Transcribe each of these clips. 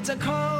It's a cold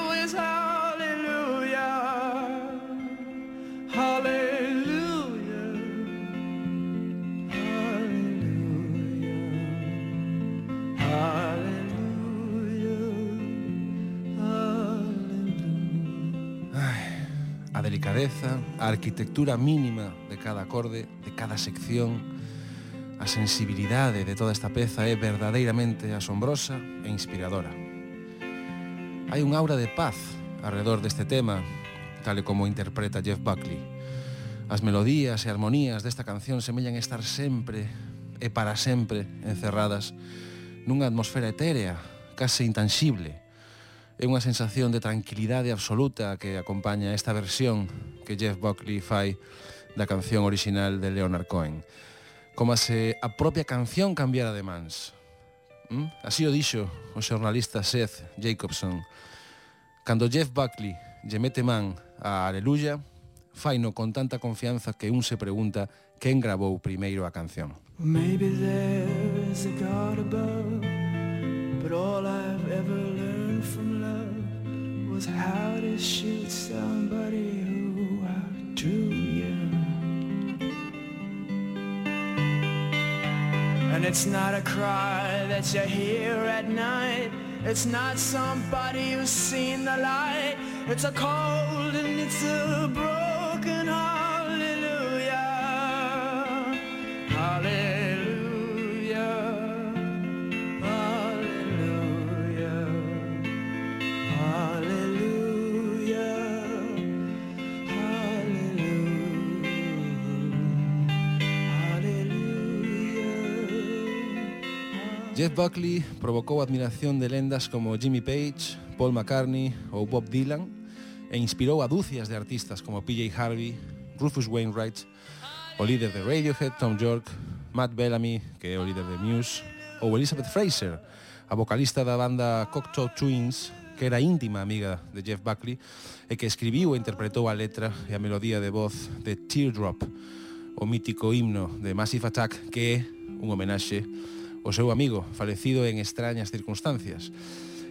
a arquitectura mínima de cada acorde, de cada sección, a sensibilidade de toda esta peza é verdadeiramente asombrosa e inspiradora. Hai un aura de paz alrededor deste tema, tal e como interpreta Jeff Buckley. As melodías e armonías desta canción semellan estar sempre e para sempre encerradas nunha atmosfera etérea, case intangible, É unha sensación de tranquilidade absoluta que acompaña esta versión que Jeff Buckley fai da canción original de Leonard Cohen. Como se a propia canción cambiara de mans. ¿Mm? Así o dixo o xornalista Seth Jacobson. Cando Jeff Buckley lle mete man a Aleluya, faino con tanta confianza que un se pregunta quen gravou primeiro a canción. Maybe there's a God above, but all I've ever was how to shoot somebody who outdrew you. And it's not a cry that you hear at night. It's not somebody who's seen the light. It's a cold and it's a broken Jeff Buckley provocou a admiración de lendas como Jimmy Page, Paul McCartney ou Bob Dylan e inspirou a dúcias de artistas como PJ Harvey, Rufus Wainwright, o líder de Radiohead, Tom York, Matt Bellamy, que é o líder de Muse, ou Elizabeth Fraser, a vocalista da banda Cocteau Twins, que era íntima amiga de Jeff Buckley e que escribiu e interpretou a letra e a melodía de voz de Teardrop, o mítico himno de Massive Attack, que é un homenaxe o seu amigo, falecido en extrañas circunstancias.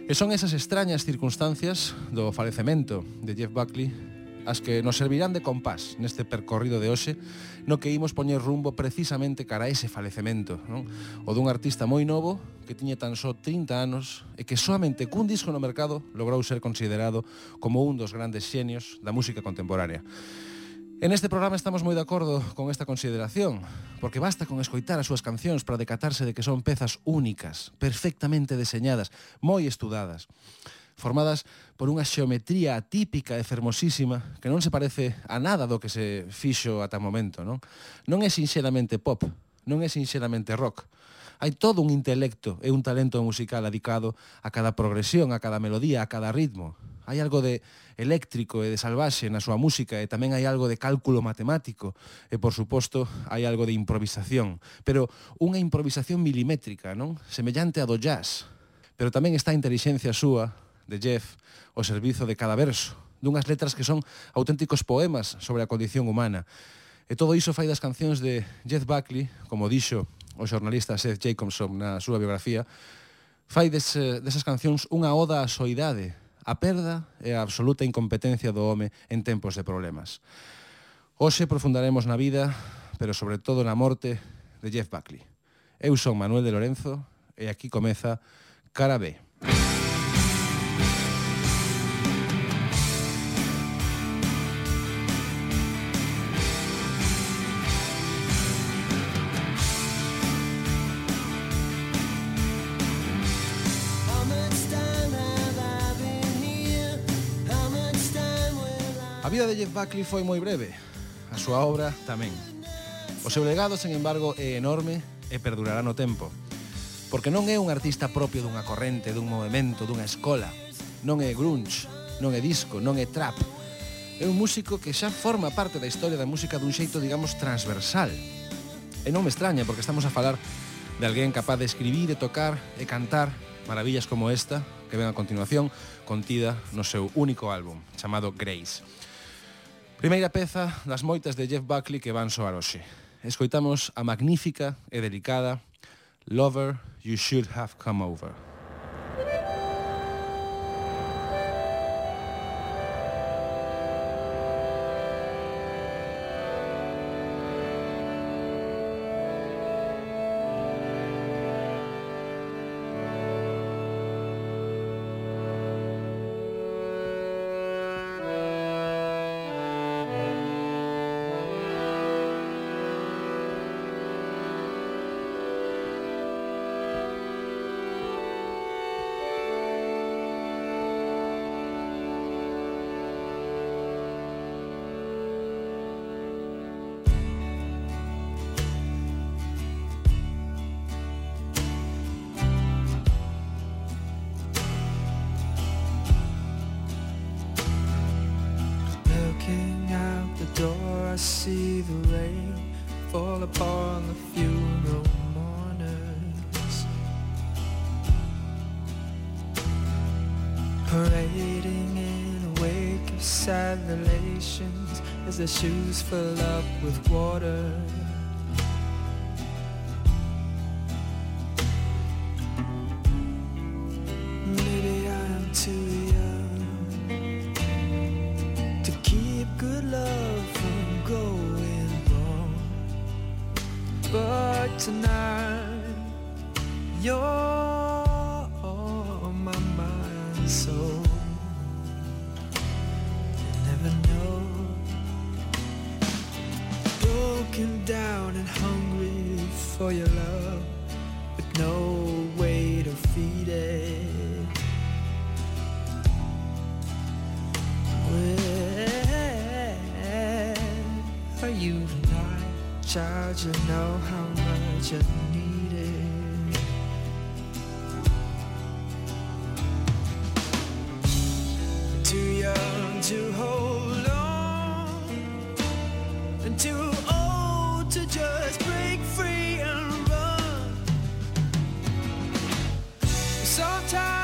E son esas extrañas circunstancias do falecemento de Jeff Buckley as que nos servirán de compás neste percorrido de hoxe no que imos poñer rumbo precisamente cara a ese falecemento non? o dun artista moi novo que tiña tan só 30 anos e que soamente cun disco no mercado logrou ser considerado como un dos grandes xenios da música contemporánea En este programa estamos moi de acordo con esta consideración, porque basta con escoitar as súas cancións para decatarse de que son pezas únicas, perfectamente deseñadas, moi estudadas, formadas por unha xeometría atípica e fermosísima que non se parece a nada do que se fixo ata o momento, non? Non é sinxeramente pop, non é sinxeramente rock, hai todo un intelecto e un talento musical adicado a cada progresión, a cada melodía, a cada ritmo. Hai algo de eléctrico e de salvaxe na súa música e tamén hai algo de cálculo matemático e, por suposto, hai algo de improvisación. Pero unha improvisación milimétrica, non? Semellante a do jazz. Pero tamén está a inteligencia súa, de Jeff, o servizo de cada verso, dunhas letras que son auténticos poemas sobre a condición humana. E todo iso fai das cancións de Jeff Buckley, como dixo o xornalista Seth Jacobson na súa biografía, fai des, desas cancións unha oda á soidade, a perda e a absoluta incompetencia do home en tempos de problemas. Hoxe profundaremos na vida, pero sobre todo na morte de Jeff Buckley. Eu son Manuel de Lorenzo e aquí comeza Cara B. vida de Jeff Buckley foi moi breve, a súa obra tamén. O seu legado, sen embargo, é enorme e perdurará no tempo. Porque non é un artista propio dunha corrente, dun movimento, dunha escola. Non é grunge, non é disco, non é trap. É un músico que xa forma parte da historia da música dun xeito, digamos, transversal. E non me extraña, porque estamos a falar de alguén capaz de escribir e tocar e cantar maravillas como esta, que ven a continuación, contida no seu único álbum, chamado Grace. Primeira peza das moitas de Jeff Buckley que van soar hoxe. Escoitamos a magnífica e delicada Lover, You Should Have Come Over. As their shoes fill up with water. Sometimes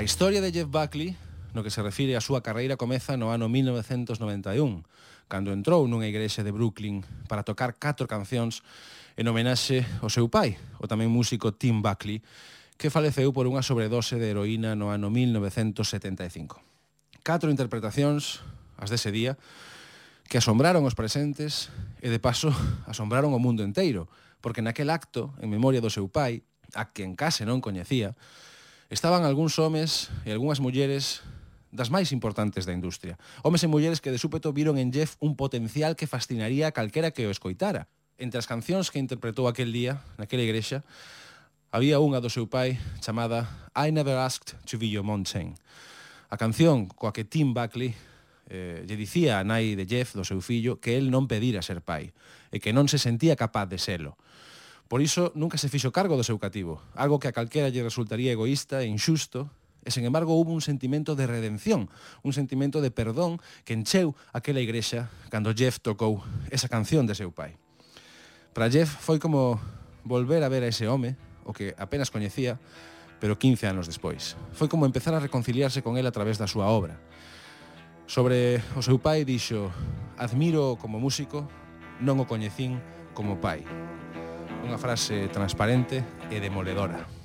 A historia de Jeff Buckley no que se refire á súa carreira comeza no ano 1991, cando entrou nunha igrexa de Brooklyn para tocar catro cancións en homenaxe ao seu pai, o tamén músico Tim Buckley, que faleceu por unha sobredose de heroína no ano 1975. Catro interpretacións, as dese día, que asombraron os presentes e, de paso, asombraron o mundo enteiro, porque naquel acto, en memoria do seu pai, a quen case non coñecía, estaban algúns homes e algunhas mulleres das máis importantes da industria. Homes e mulleres que de súpeto viron en Jeff un potencial que fascinaría a calquera que o escoitara. Entre as cancións que interpretou aquel día, naquela igrexa, había unha do seu pai chamada I Never Asked to Be Your Mountain. A canción coa que Tim Buckley eh, lle dicía a nai de Jeff, do seu fillo, que el non pedira ser pai e que non se sentía capaz de selo. Por iso nunca se fixo cargo do seu cativo, algo que a calquera lle resultaría egoísta e injusto, e sen embargo houve un sentimento de redención, un sentimento de perdón que encheu aquela igrexa cando Jeff tocou esa canción de seu pai. Para Jeff foi como volver a ver a ese home, o que apenas coñecía, pero 15 anos despois. Foi como empezar a reconciliarse con ele a través da súa obra. Sobre o seu pai dixo, admiro como músico, non o coñecín como pai. Unha frase transparente e demoledora.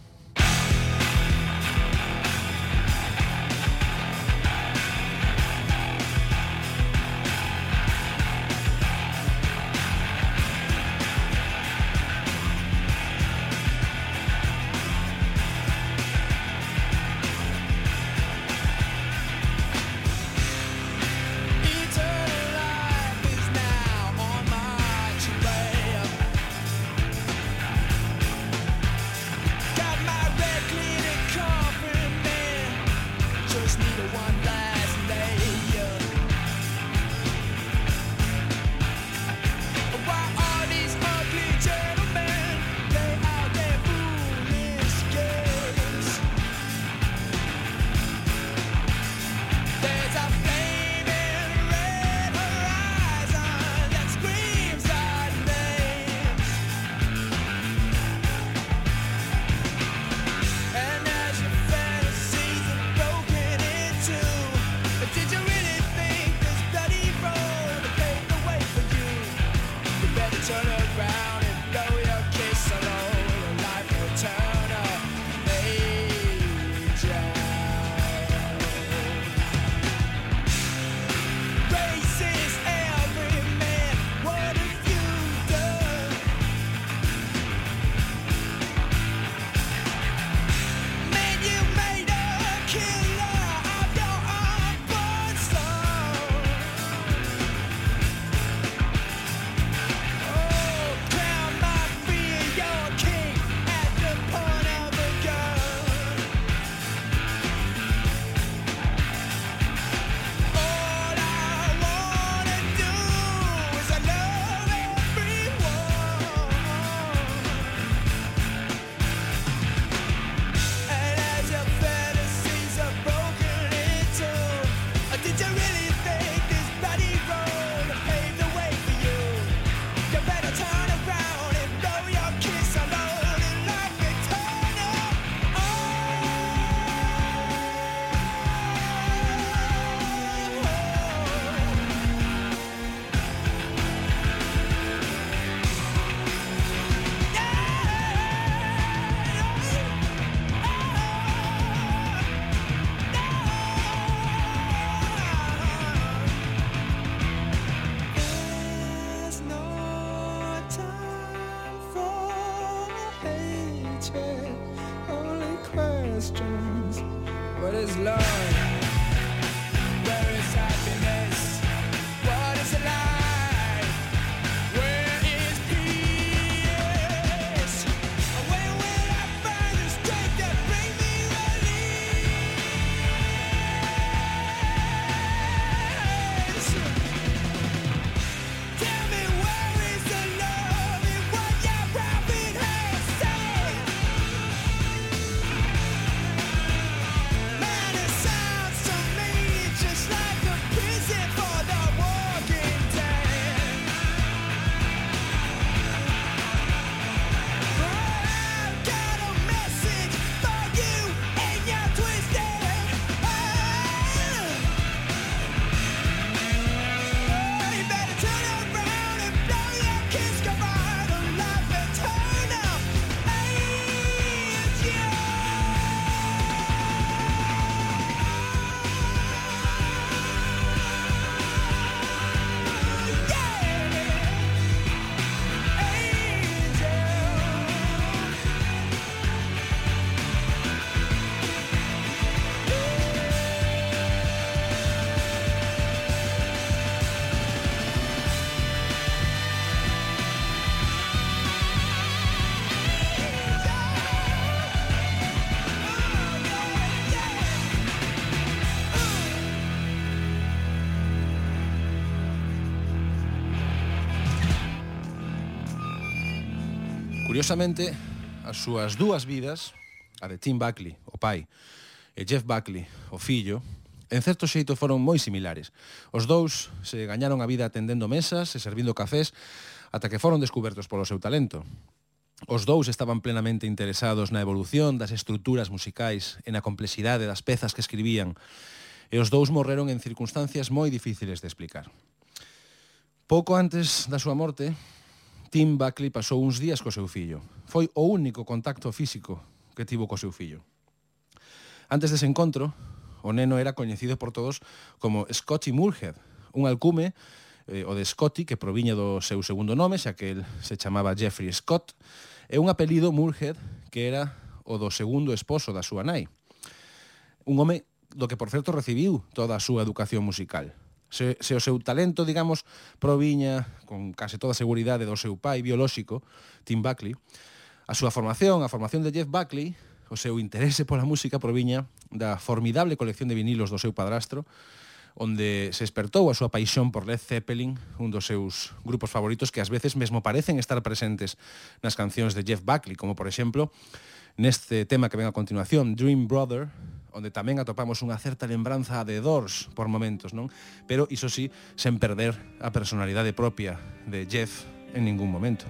Curiosamente, as súas dúas vidas, a de Tim Buckley, o pai, e Jeff Buckley, o fillo, en certo xeito foron moi similares. Os dous se gañaron a vida atendendo mesas e servindo cafés ata que foron descubertos polo seu talento. Os dous estaban plenamente interesados na evolución das estruturas musicais e na complexidade das pezas que escribían, e os dous morreron en circunstancias moi difíciles de explicar. Pouco antes da súa morte, Tim Buckley pasou uns días co seu fillo. Foi o único contacto físico que tivo co seu fillo. Antes dese encontro, o neno era coñecido por todos como Scotty Moorhead, un alcume eh, o de Scotty que proviña do seu segundo nome, xa que el se chamaba Jeffrey Scott, e un apelido Moorhead que era o do segundo esposo da súa nai. Un home do que, por certo, recibiu toda a súa educación musical. Se, se o seu talento, digamos, proviña con case toda a seguridade do seu pai biolóxico, Tim Buckley, a súa formación, a formación de Jeff Buckley, o seu interese pola música proviña da formidable colección de vinilos do seu padrastro, onde se despertou a súa paixón por Led Zeppelin, un dos seus grupos favoritos que ás veces mesmo parecen estar presentes nas cancións de Jeff Buckley, como por exemplo neste tema que ven a continuación, Dream Brother, onde tamén atopamos unha certa lembranza de Doors por momentos, non? Pero iso sí, sen perder a personalidade propia de Jeff en ningún momento.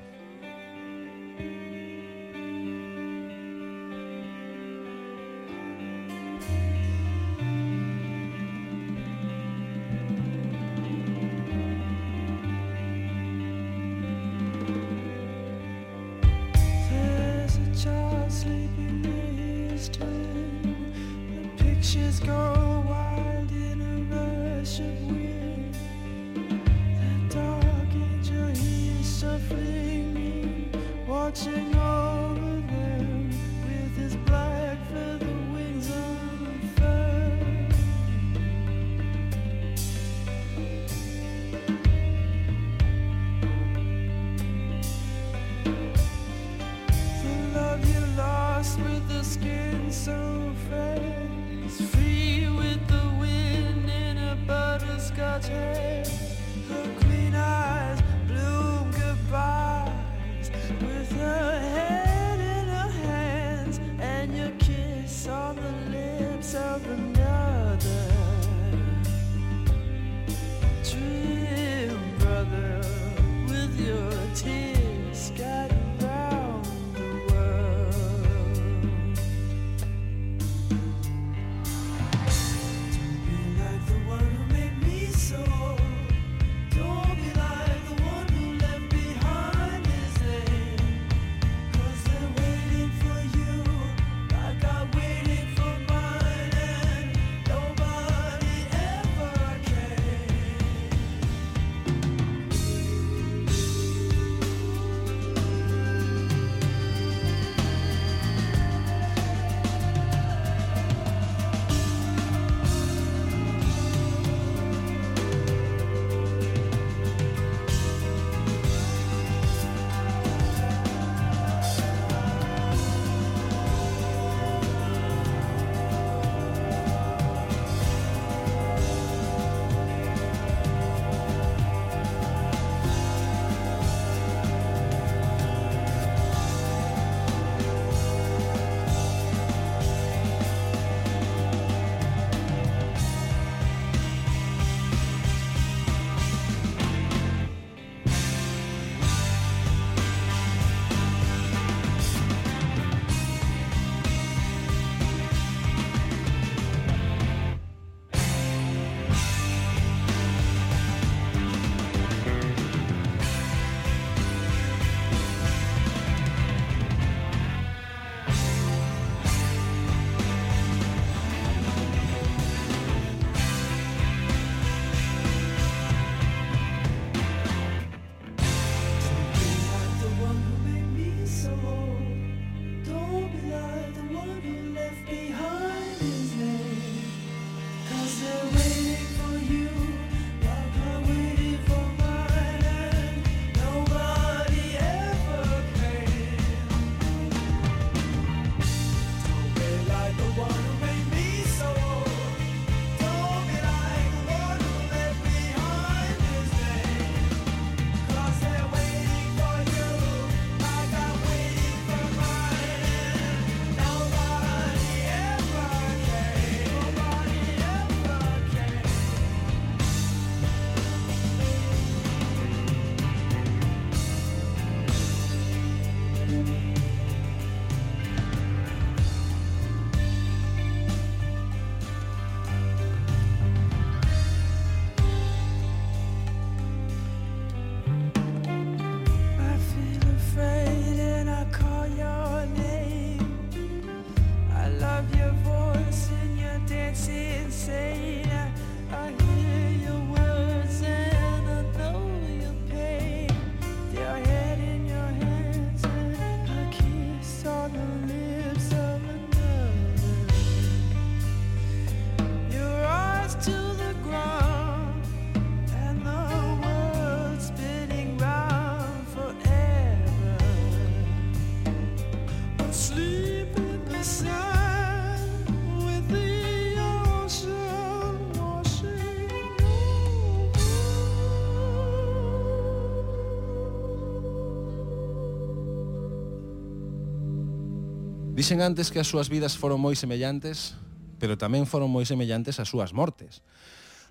Dixen antes que as súas vidas foron moi semellantes, pero tamén foron moi semellantes as súas mortes.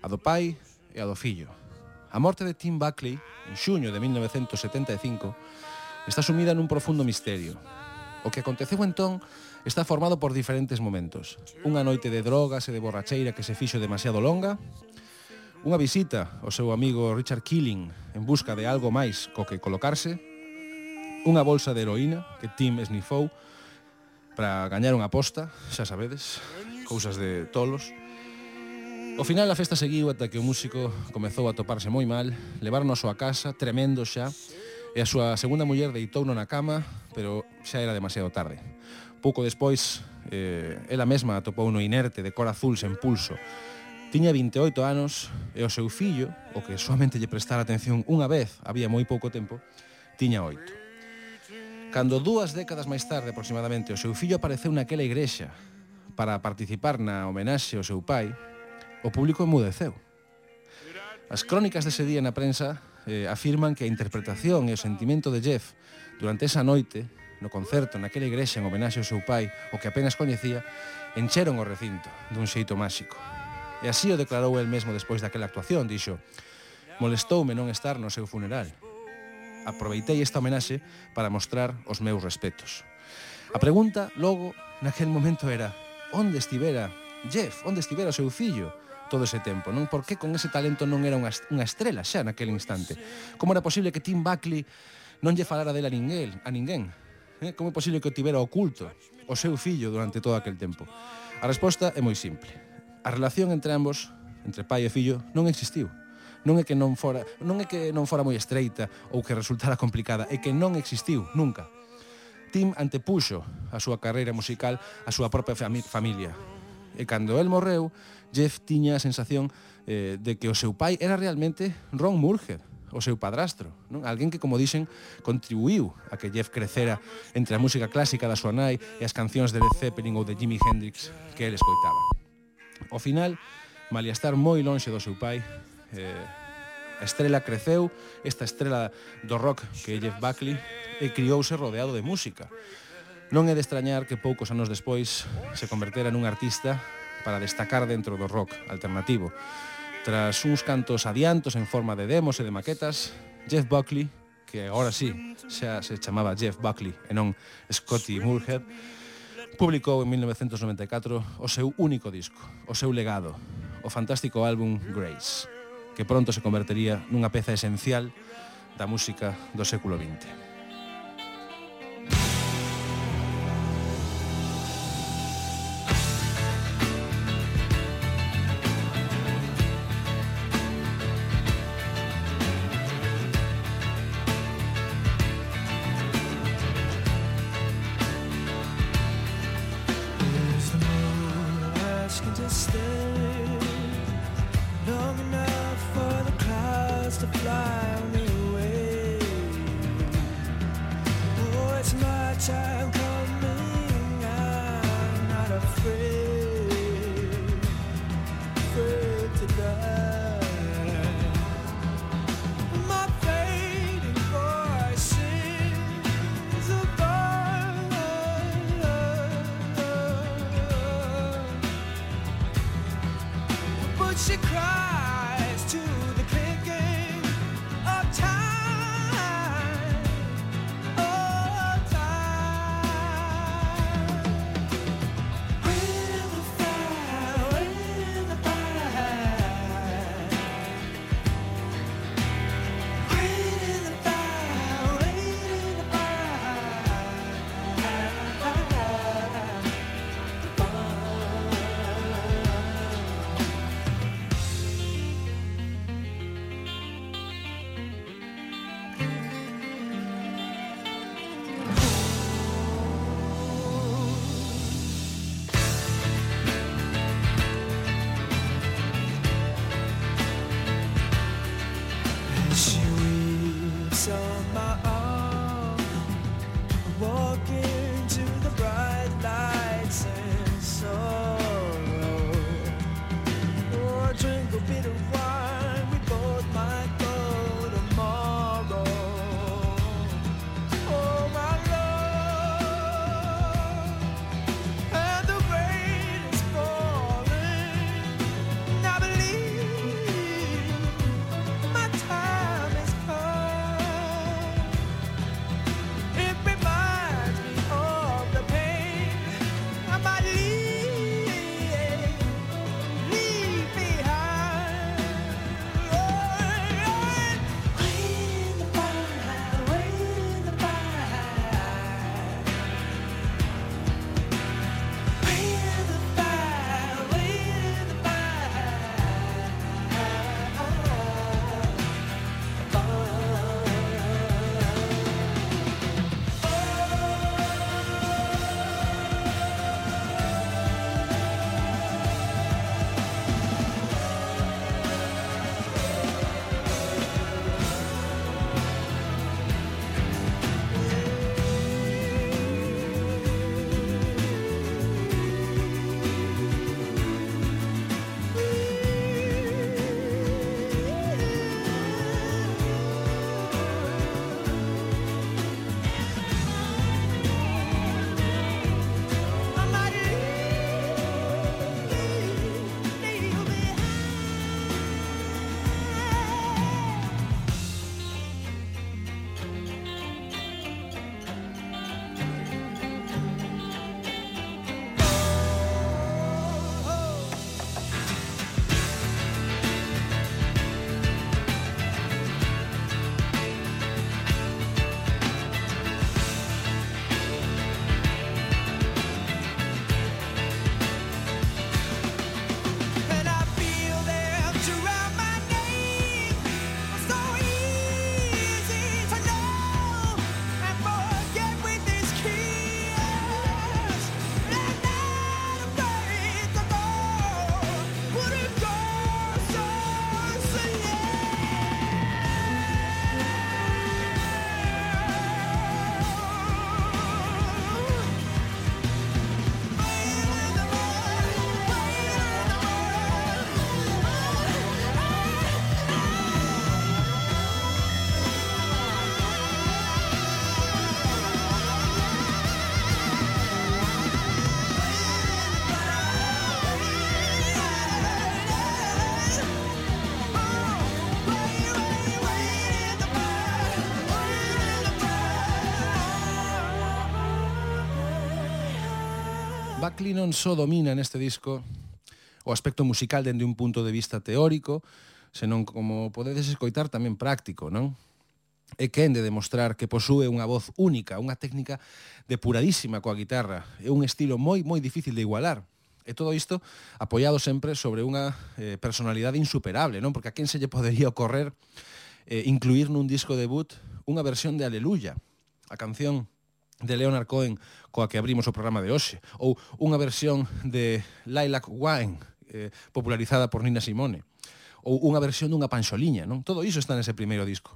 A do pai e a do fillo. A morte de Tim Buckley, en xuño de 1975, está sumida nun profundo misterio. O que aconteceu entón está formado por diferentes momentos. Unha noite de drogas e de borracheira que se fixo demasiado longa, unha visita ao seu amigo Richard Killing en busca de algo máis co que colocarse, unha bolsa de heroína que Tim esnifou, para gañar unha aposta, xa sabedes, cousas de tolos. O final a festa seguiu ata que o músico comezou a toparse moi mal, levaron a súa casa, tremendo xa, e a súa segunda muller deitouno na cama, pero xa era demasiado tarde. Pouco despois, eh, ela mesma atopou no inerte de cor azul sen pulso. Tiña 28 anos e o seu fillo, o que solamente lle prestara atención unha vez, había moi pouco tempo, tiña oito. Cando dúas décadas máis tarde aproximadamente o seu fillo apareceu naquela igrexa para participar na homenaxe ao seu pai, o público emudeceu. As crónicas dese día na prensa eh, afirman que a interpretación e o sentimento de Jeff durante esa noite no concerto naquela igrexa en homenaxe ao seu pai, o que apenas coñecía, encheron o recinto dun xeito máxico. E así o declarou el mesmo despois daquela actuación, dixo, molestoume non estar no seu funeral aproveitei esta homenaxe para mostrar os meus respetos. A pregunta, logo, naquel momento era onde estivera Jeff, onde estivera o seu fillo todo ese tempo, non? Por que con ese talento non era unha, unha estrela xa naquele instante? Como era posible que Tim Buckley non lle falara dela a ninguén, a ninguén? Eh? Como é posible que o tivera oculto o seu fillo durante todo aquel tempo? A resposta é moi simple. A relación entre ambos, entre pai e fillo, non existiu. Non é que non fora, non é que non fora moi estreita ou que resultara complicada, é que non existiu nunca. Tim antepuxo a súa carreira musical a súa propia fami familia. E cando el morreu, Jeff tiña a sensación eh, de que o seu pai era realmente Ron Murger, o seu padrastro, non? Alguén que, como dixen, contribuiu a que Jeff crecera entre a música clásica da súa nai e as cancións de Led Zeppelin ou de Jimi Hendrix que el escoitaba. Ao final, malia estar moi lonxe do seu pai, eh, a estrela creceu, esta estrela do rock que é Jeff Buckley, eh, e criouse rodeado de música. Non é de extrañar que poucos anos despois se convertera nun artista para destacar dentro do rock alternativo. Tras uns cantos adiantos en forma de demos e de maquetas, Jeff Buckley, que agora sí xa se chamaba Jeff Buckley e non Scotty Moorhead, publicou en 1994 o seu único disco, o seu legado, o fantástico álbum Grace que pronto se convertería nunha peza esencial da música do século XX. Buckley non só domina neste disco o aspecto musical dende un punto de vista teórico, senón como podedes escoitar tamén práctico, non? É quen de demostrar que posúe unha voz única, unha técnica depuradísima coa guitarra, é un estilo moi moi difícil de igualar. E todo isto apoiado sempre sobre unha eh, personalidade insuperable, non? Porque a quen se lle podería ocorrer eh, incluir nun disco debut unha versión de Aleluya, a canción de Leonard Cohen coa que abrimos o programa de hoxe ou unha versión de Lilac Wine eh, popularizada por Nina Simone ou unha versión dunha panxoliña, non? Todo iso está nese primeiro disco.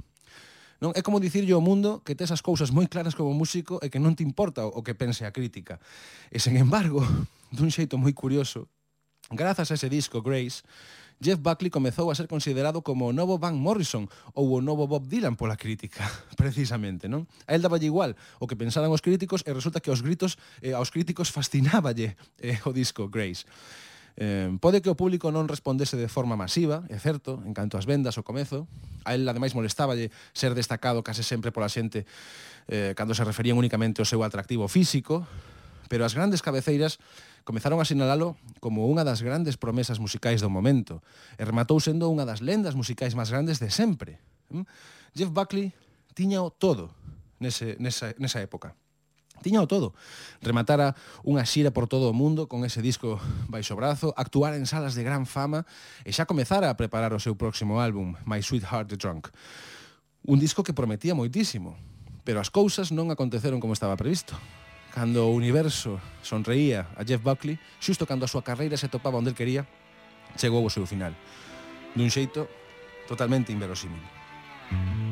Non é como dicirlle ao mundo que tes as cousas moi claras como músico e que non te importa o que pense a crítica. E sen embargo, dun xeito moi curioso, grazas a ese disco Grace, Jeff Buckley comezou a ser considerado como o novo Van Morrison ou o novo Bob Dylan pola crítica, precisamente, non? A el daballe igual o que pensaran os críticos e resulta que aos gritos eh, aos críticos fascináballe eh, o disco Grace. Eh, pode que o público non respondese de forma masiva, é certo, en canto ás vendas ao comezo. A él, ademais, molestáballe ser destacado case sempre pola xente eh, cando se referían únicamente ao seu atractivo físico, pero as grandes cabeceiras Comezaron a sinalalo como unha das grandes promesas musicais do momento e rematou sendo unha das lendas musicais máis grandes de sempre. Hm? Jeff Buckley tiña o todo nese, nesa, nesa época. Tiña o todo. Rematara unha xira por todo o mundo con ese disco baixo brazo, actuar en salas de gran fama e xa comezara a preparar o seu próximo álbum, My Sweetheart the Drunk. Un disco que prometía moitísimo, pero as cousas non aconteceron como estaba previsto. Cando o universo sonreía a Jeff Buckley, xusto cando a súa carreira se topaba onde el quería, chegou o seu final. Dun xeito totalmente inverosímil. Mm -hmm.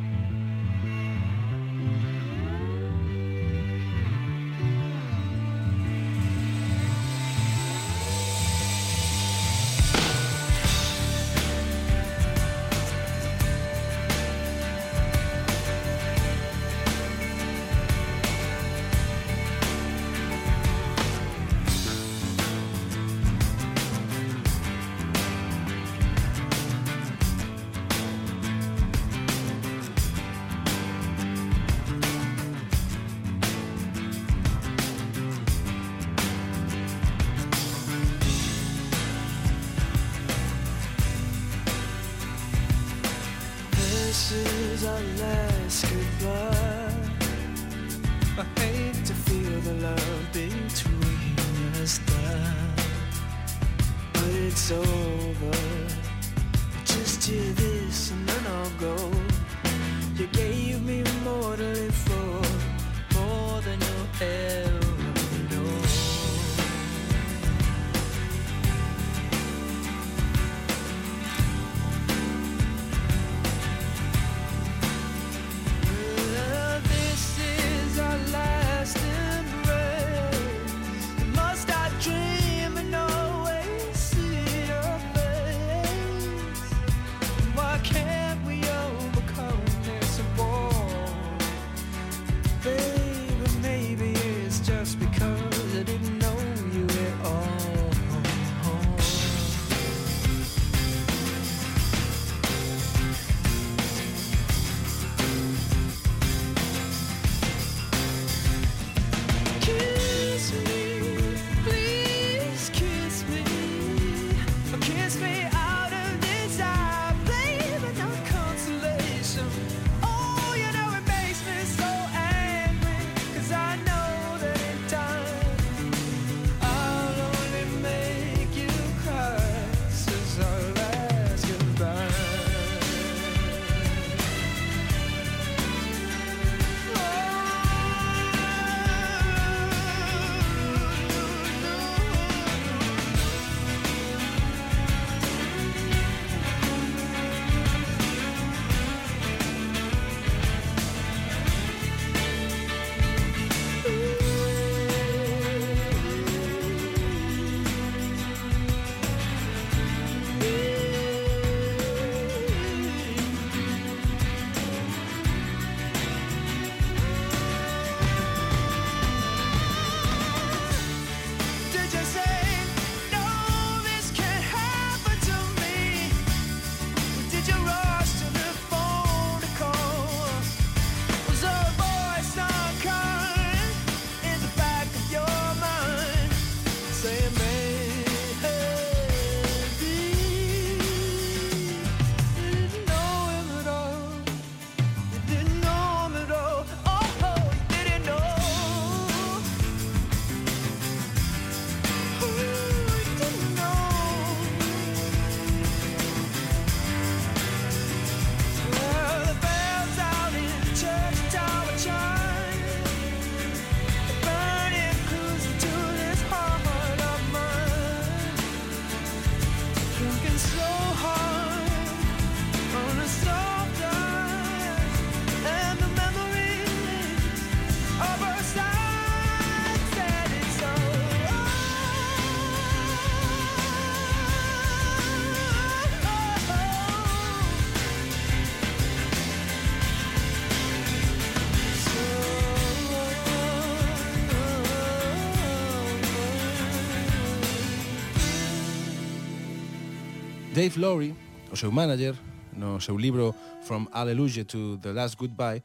Dave Lowry, o seu manager, no seu libro From Alleluia to the Last Goodbye,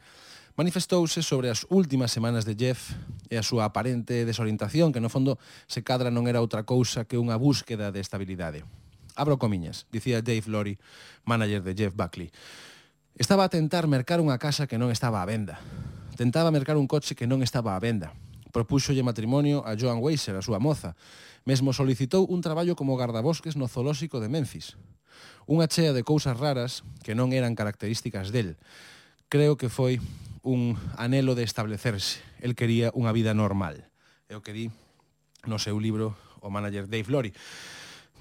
manifestouse sobre as últimas semanas de Jeff e a súa aparente desorientación, que no fondo se cadra non era outra cousa que unha búsqueda de estabilidade. Abro comiñas, dicía Dave Lowry, manager de Jeff Buckley. Estaba a tentar mercar unha casa que non estaba á venda. Tentaba mercar un coche que non estaba á venda. Propúxolle matrimonio a Joan Weiser, a súa moza, Mesmo solicitou un traballo como gardabosques no zoolóxico de Memphis. Unha chea de cousas raras que non eran características del. Creo que foi un anelo de establecerse. El quería unha vida normal. É o que di no seu libro o manager Dave Lori.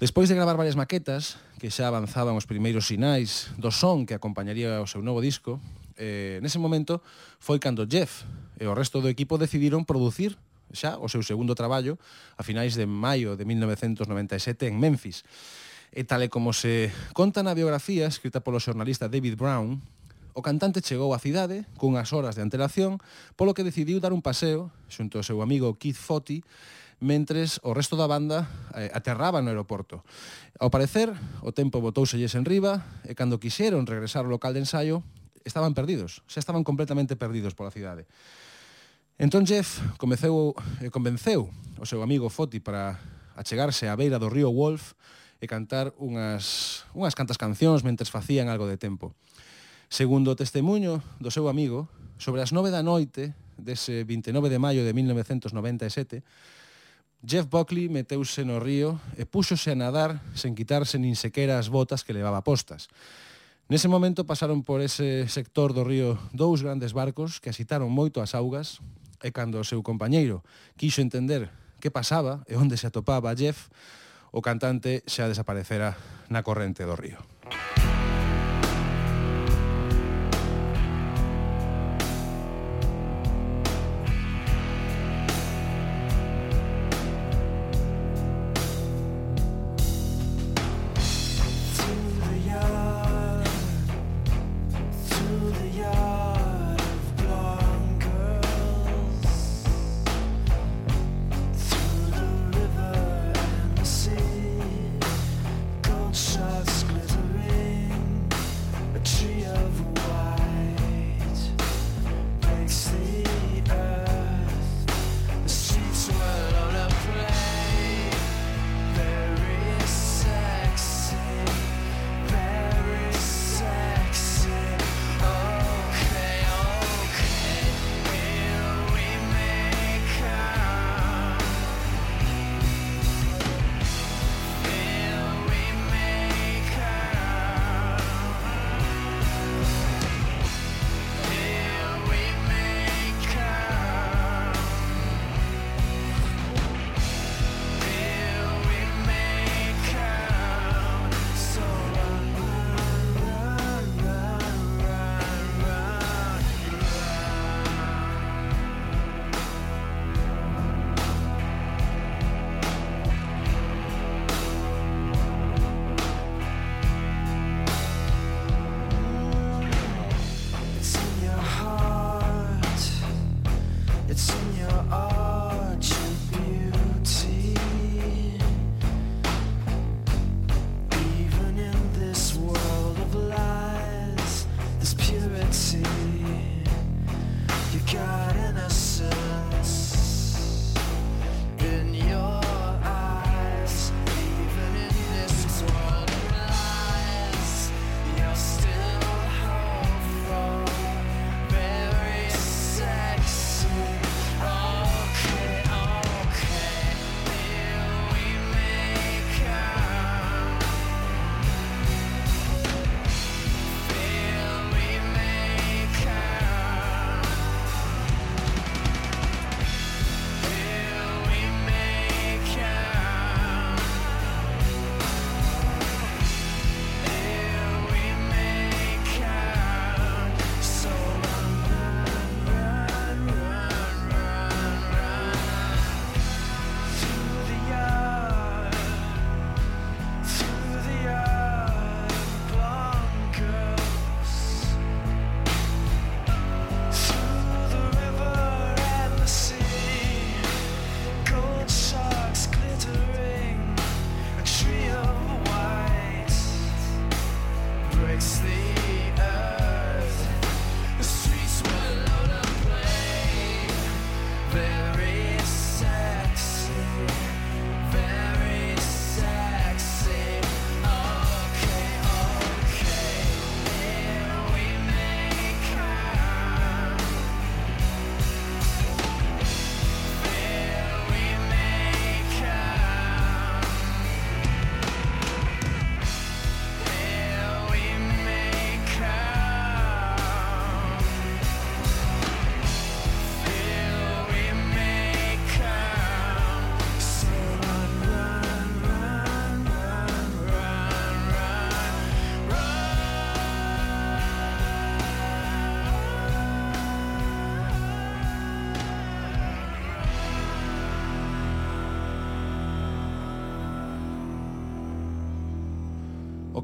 Despois de gravar varias maquetas, que xa avanzaban os primeiros sinais do son que acompañaría o seu novo disco, eh, nese momento foi cando Jeff e o resto do equipo decidiron producir xa o seu segundo traballo a finais de maio de 1997 en Memphis. E tal e como se conta na biografía escrita polo xornalista David Brown, o cantante chegou á cidade cunhas horas de antelación, polo que decidiu dar un paseo xunto ao seu amigo Keith Foti, mentres o resto da banda eh, aterraba no aeroporto. Ao parecer, o tempo botouselles en riba e cando quixeron regresar ao local de ensaio, estaban perdidos, xa estaban completamente perdidos pola cidade. Entón Jeff comeceu, eh, convenceu o seu amigo Foti para achegarse á beira do río Wolf e cantar unhas, unhas cantas cancións mentres facían algo de tempo. Segundo o testemunho do seu amigo, sobre as nove da noite dese 29 de maio de 1997, Jeff Buckley meteuse no río e púxose a nadar sen quitarse nin sequera as botas que levaba postas. Nese momento pasaron por ese sector do río dous grandes barcos que asitaron moito as augas e cando o seu compañeiro quixo entender que pasaba e onde se atopaba Jeff, o cantante xa desaparecera na corrente do río.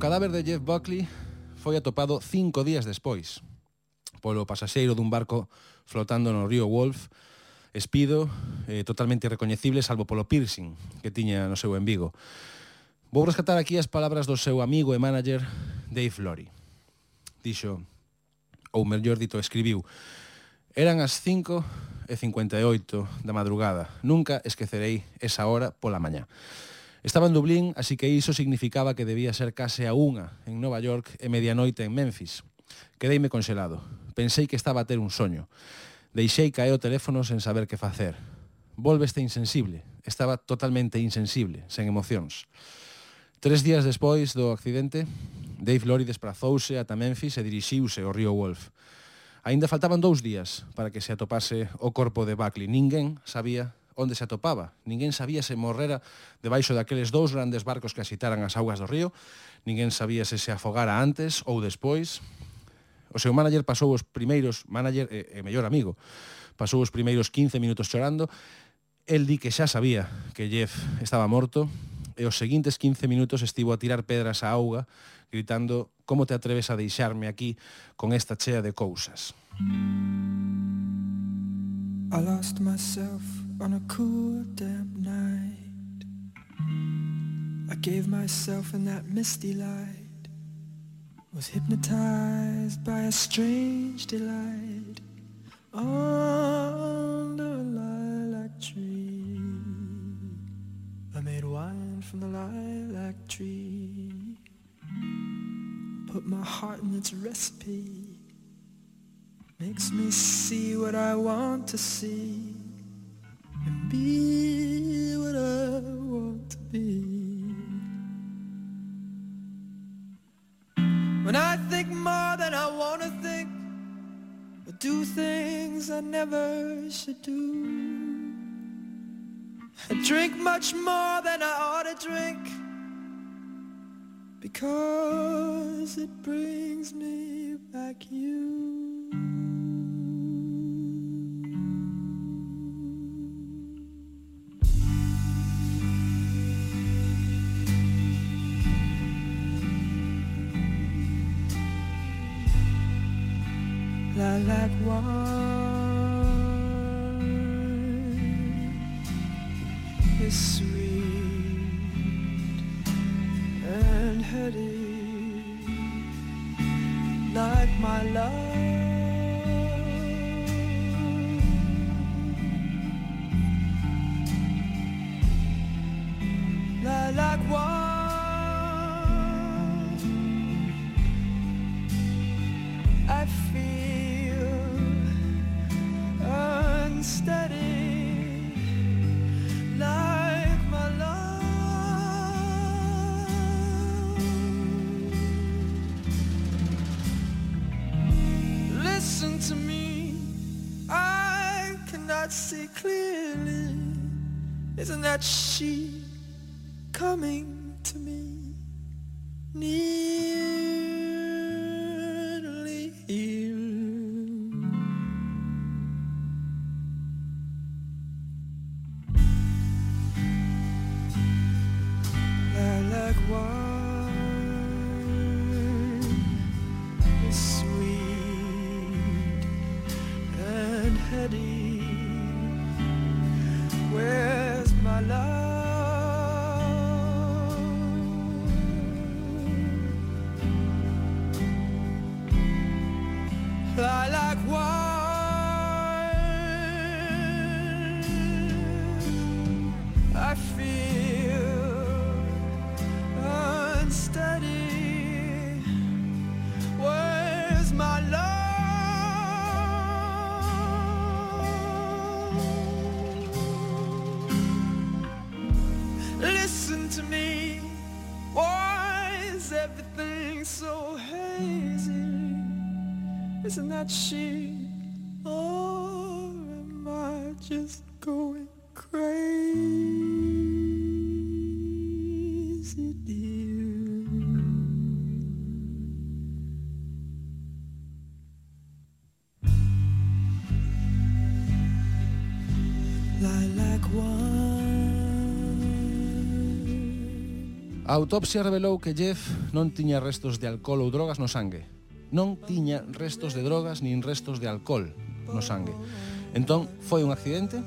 cadáver de Jeff Buckley foi atopado cinco días despois polo pasaxeiro dun barco flotando no río Wolf, espido, eh, totalmente irrecoñecible salvo polo piercing que tiña no seu embigo. Vou rescatar aquí as palabras do seu amigo e manager Dave Flory. Dixo, ou mellor dito, escribiu, eran as 5 e 58 da madrugada. Nunca esquecerei esa hora pola mañá. Estaba en Dublín, así que iso significaba que debía ser case a unha en Nova York e medianoite en Memphis. Quedeime conxelado. Pensei que estaba a ter un soño. Deixei caer o teléfono sen saber que facer. Volveste insensible. Estaba totalmente insensible, sen emocións. Tres días despois do accidente, Dave Lori desprazouse ata Memphis e dirixiuse ao río Wolf. Aínda faltaban dous días para que se atopase o corpo de Buckley. Ninguén sabía onde se atopaba. Ninguén sabía se morrera debaixo daqueles dous grandes barcos que asitaran as augas do río, ninguén sabía se se afogara antes ou despois. O seu manager pasou os primeiros, manager e, e mellor amigo, pasou os primeiros 15 minutos chorando, el di que xa sabía que Jeff estaba morto, e os seguintes 15 minutos estivo a tirar pedras á auga, gritando como te atreves a deixarme aquí con esta chea de cousas. I lost myself on a cool damp night. I gave myself in that misty light. Was hypnotized by a strange delight. Under a lilac tree I made wine from the lilac tree. Put my heart in its recipe. Makes me see what I want to see be what I want to be. When I think more than I want to think, or do things I never should do. I drink much more than I ought to drink, because it brings me back you. like water. To me, I cannot see clearly. Isn't that she coming she or am I just going crazy, dear? Lilac wine. A autopsia revelou que Jeff non tiña restos de alcohol ou drogas no sangue non tiña restos de drogas nin restos de alcohol no sangue. Entón, foi un accidente,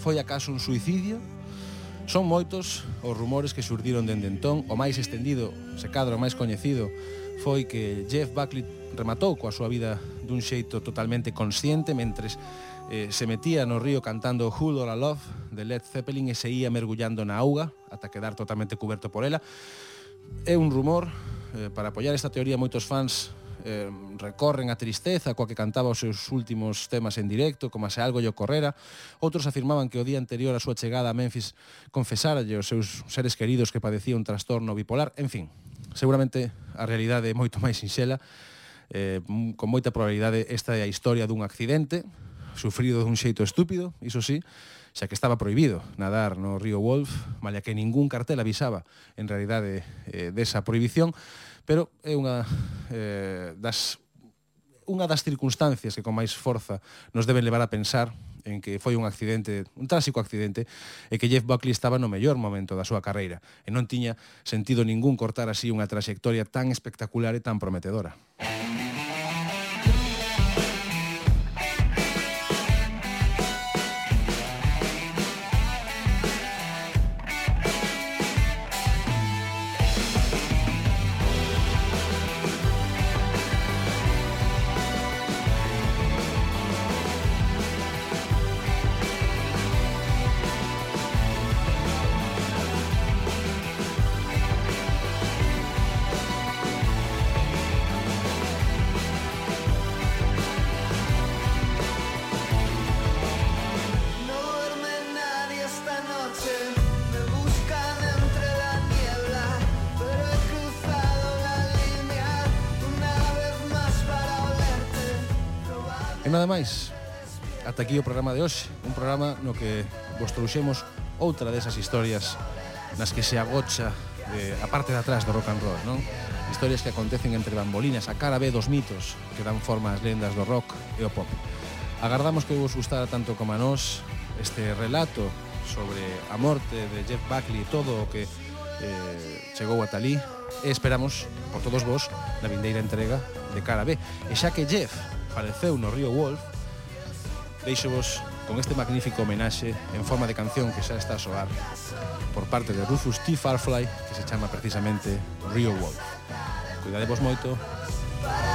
foi acaso un suicidio, Son moitos os rumores que surdiron dende entón, o máis estendido, se cadro o máis coñecido, foi que Jeff Buckley rematou coa súa vida dun xeito totalmente consciente mentres eh, se metía no río cantando Who All I Love de Led Zeppelin e se ia mergullando na auga ata quedar totalmente cuberto por ela. É un rumor, eh, para apoiar esta teoría moitos fans eh, recorren a tristeza coa que cantaba os seus últimos temas en directo, como se algo lle ocorrera. Outros afirmaban que o día anterior a súa chegada a Memphis confesaralle os seus seres queridos que padecía un trastorno bipolar. En fin, seguramente a realidade é moito máis sinxela, eh, con moita probabilidade esta é a historia dun accidente, sufrido dun xeito estúpido, iso sí, xa que estaba prohibido nadar no río Wolf, malla que ningún cartel avisaba en realidade eh, desa prohibición, pero é unha eh, das unha das circunstancias que con máis forza nos deben levar a pensar en que foi un accidente, un trásico accidente, e que Jeff Buckley estaba no mellor momento da súa carreira, e non tiña sentido ningún cortar así unha traxectoria tan espectacular e tan prometedora. nada máis. Ata aquí o programa de hoxe, un programa no que vos trouxemos outra desas historias nas que se agocha de, a parte de atrás do rock and roll, non? Historias que acontecen entre bambolinas, a cara B dos mitos que dan forma ás lendas do rock e o pop. Agardamos que vos gustara tanto como a nós este relato sobre a morte de Jeff Buckley e todo o que eh, chegou a Talí e esperamos por todos vos na vindeira entrega de Cara B. E xa que Jeff apareceu no Río Wolf, deixo vos con este magnífico homenaxe en forma de canción que xa está a soar por parte de Rufus T. Farfly, que se chama precisamente Rio Wolf. Cuidadevos moito. Para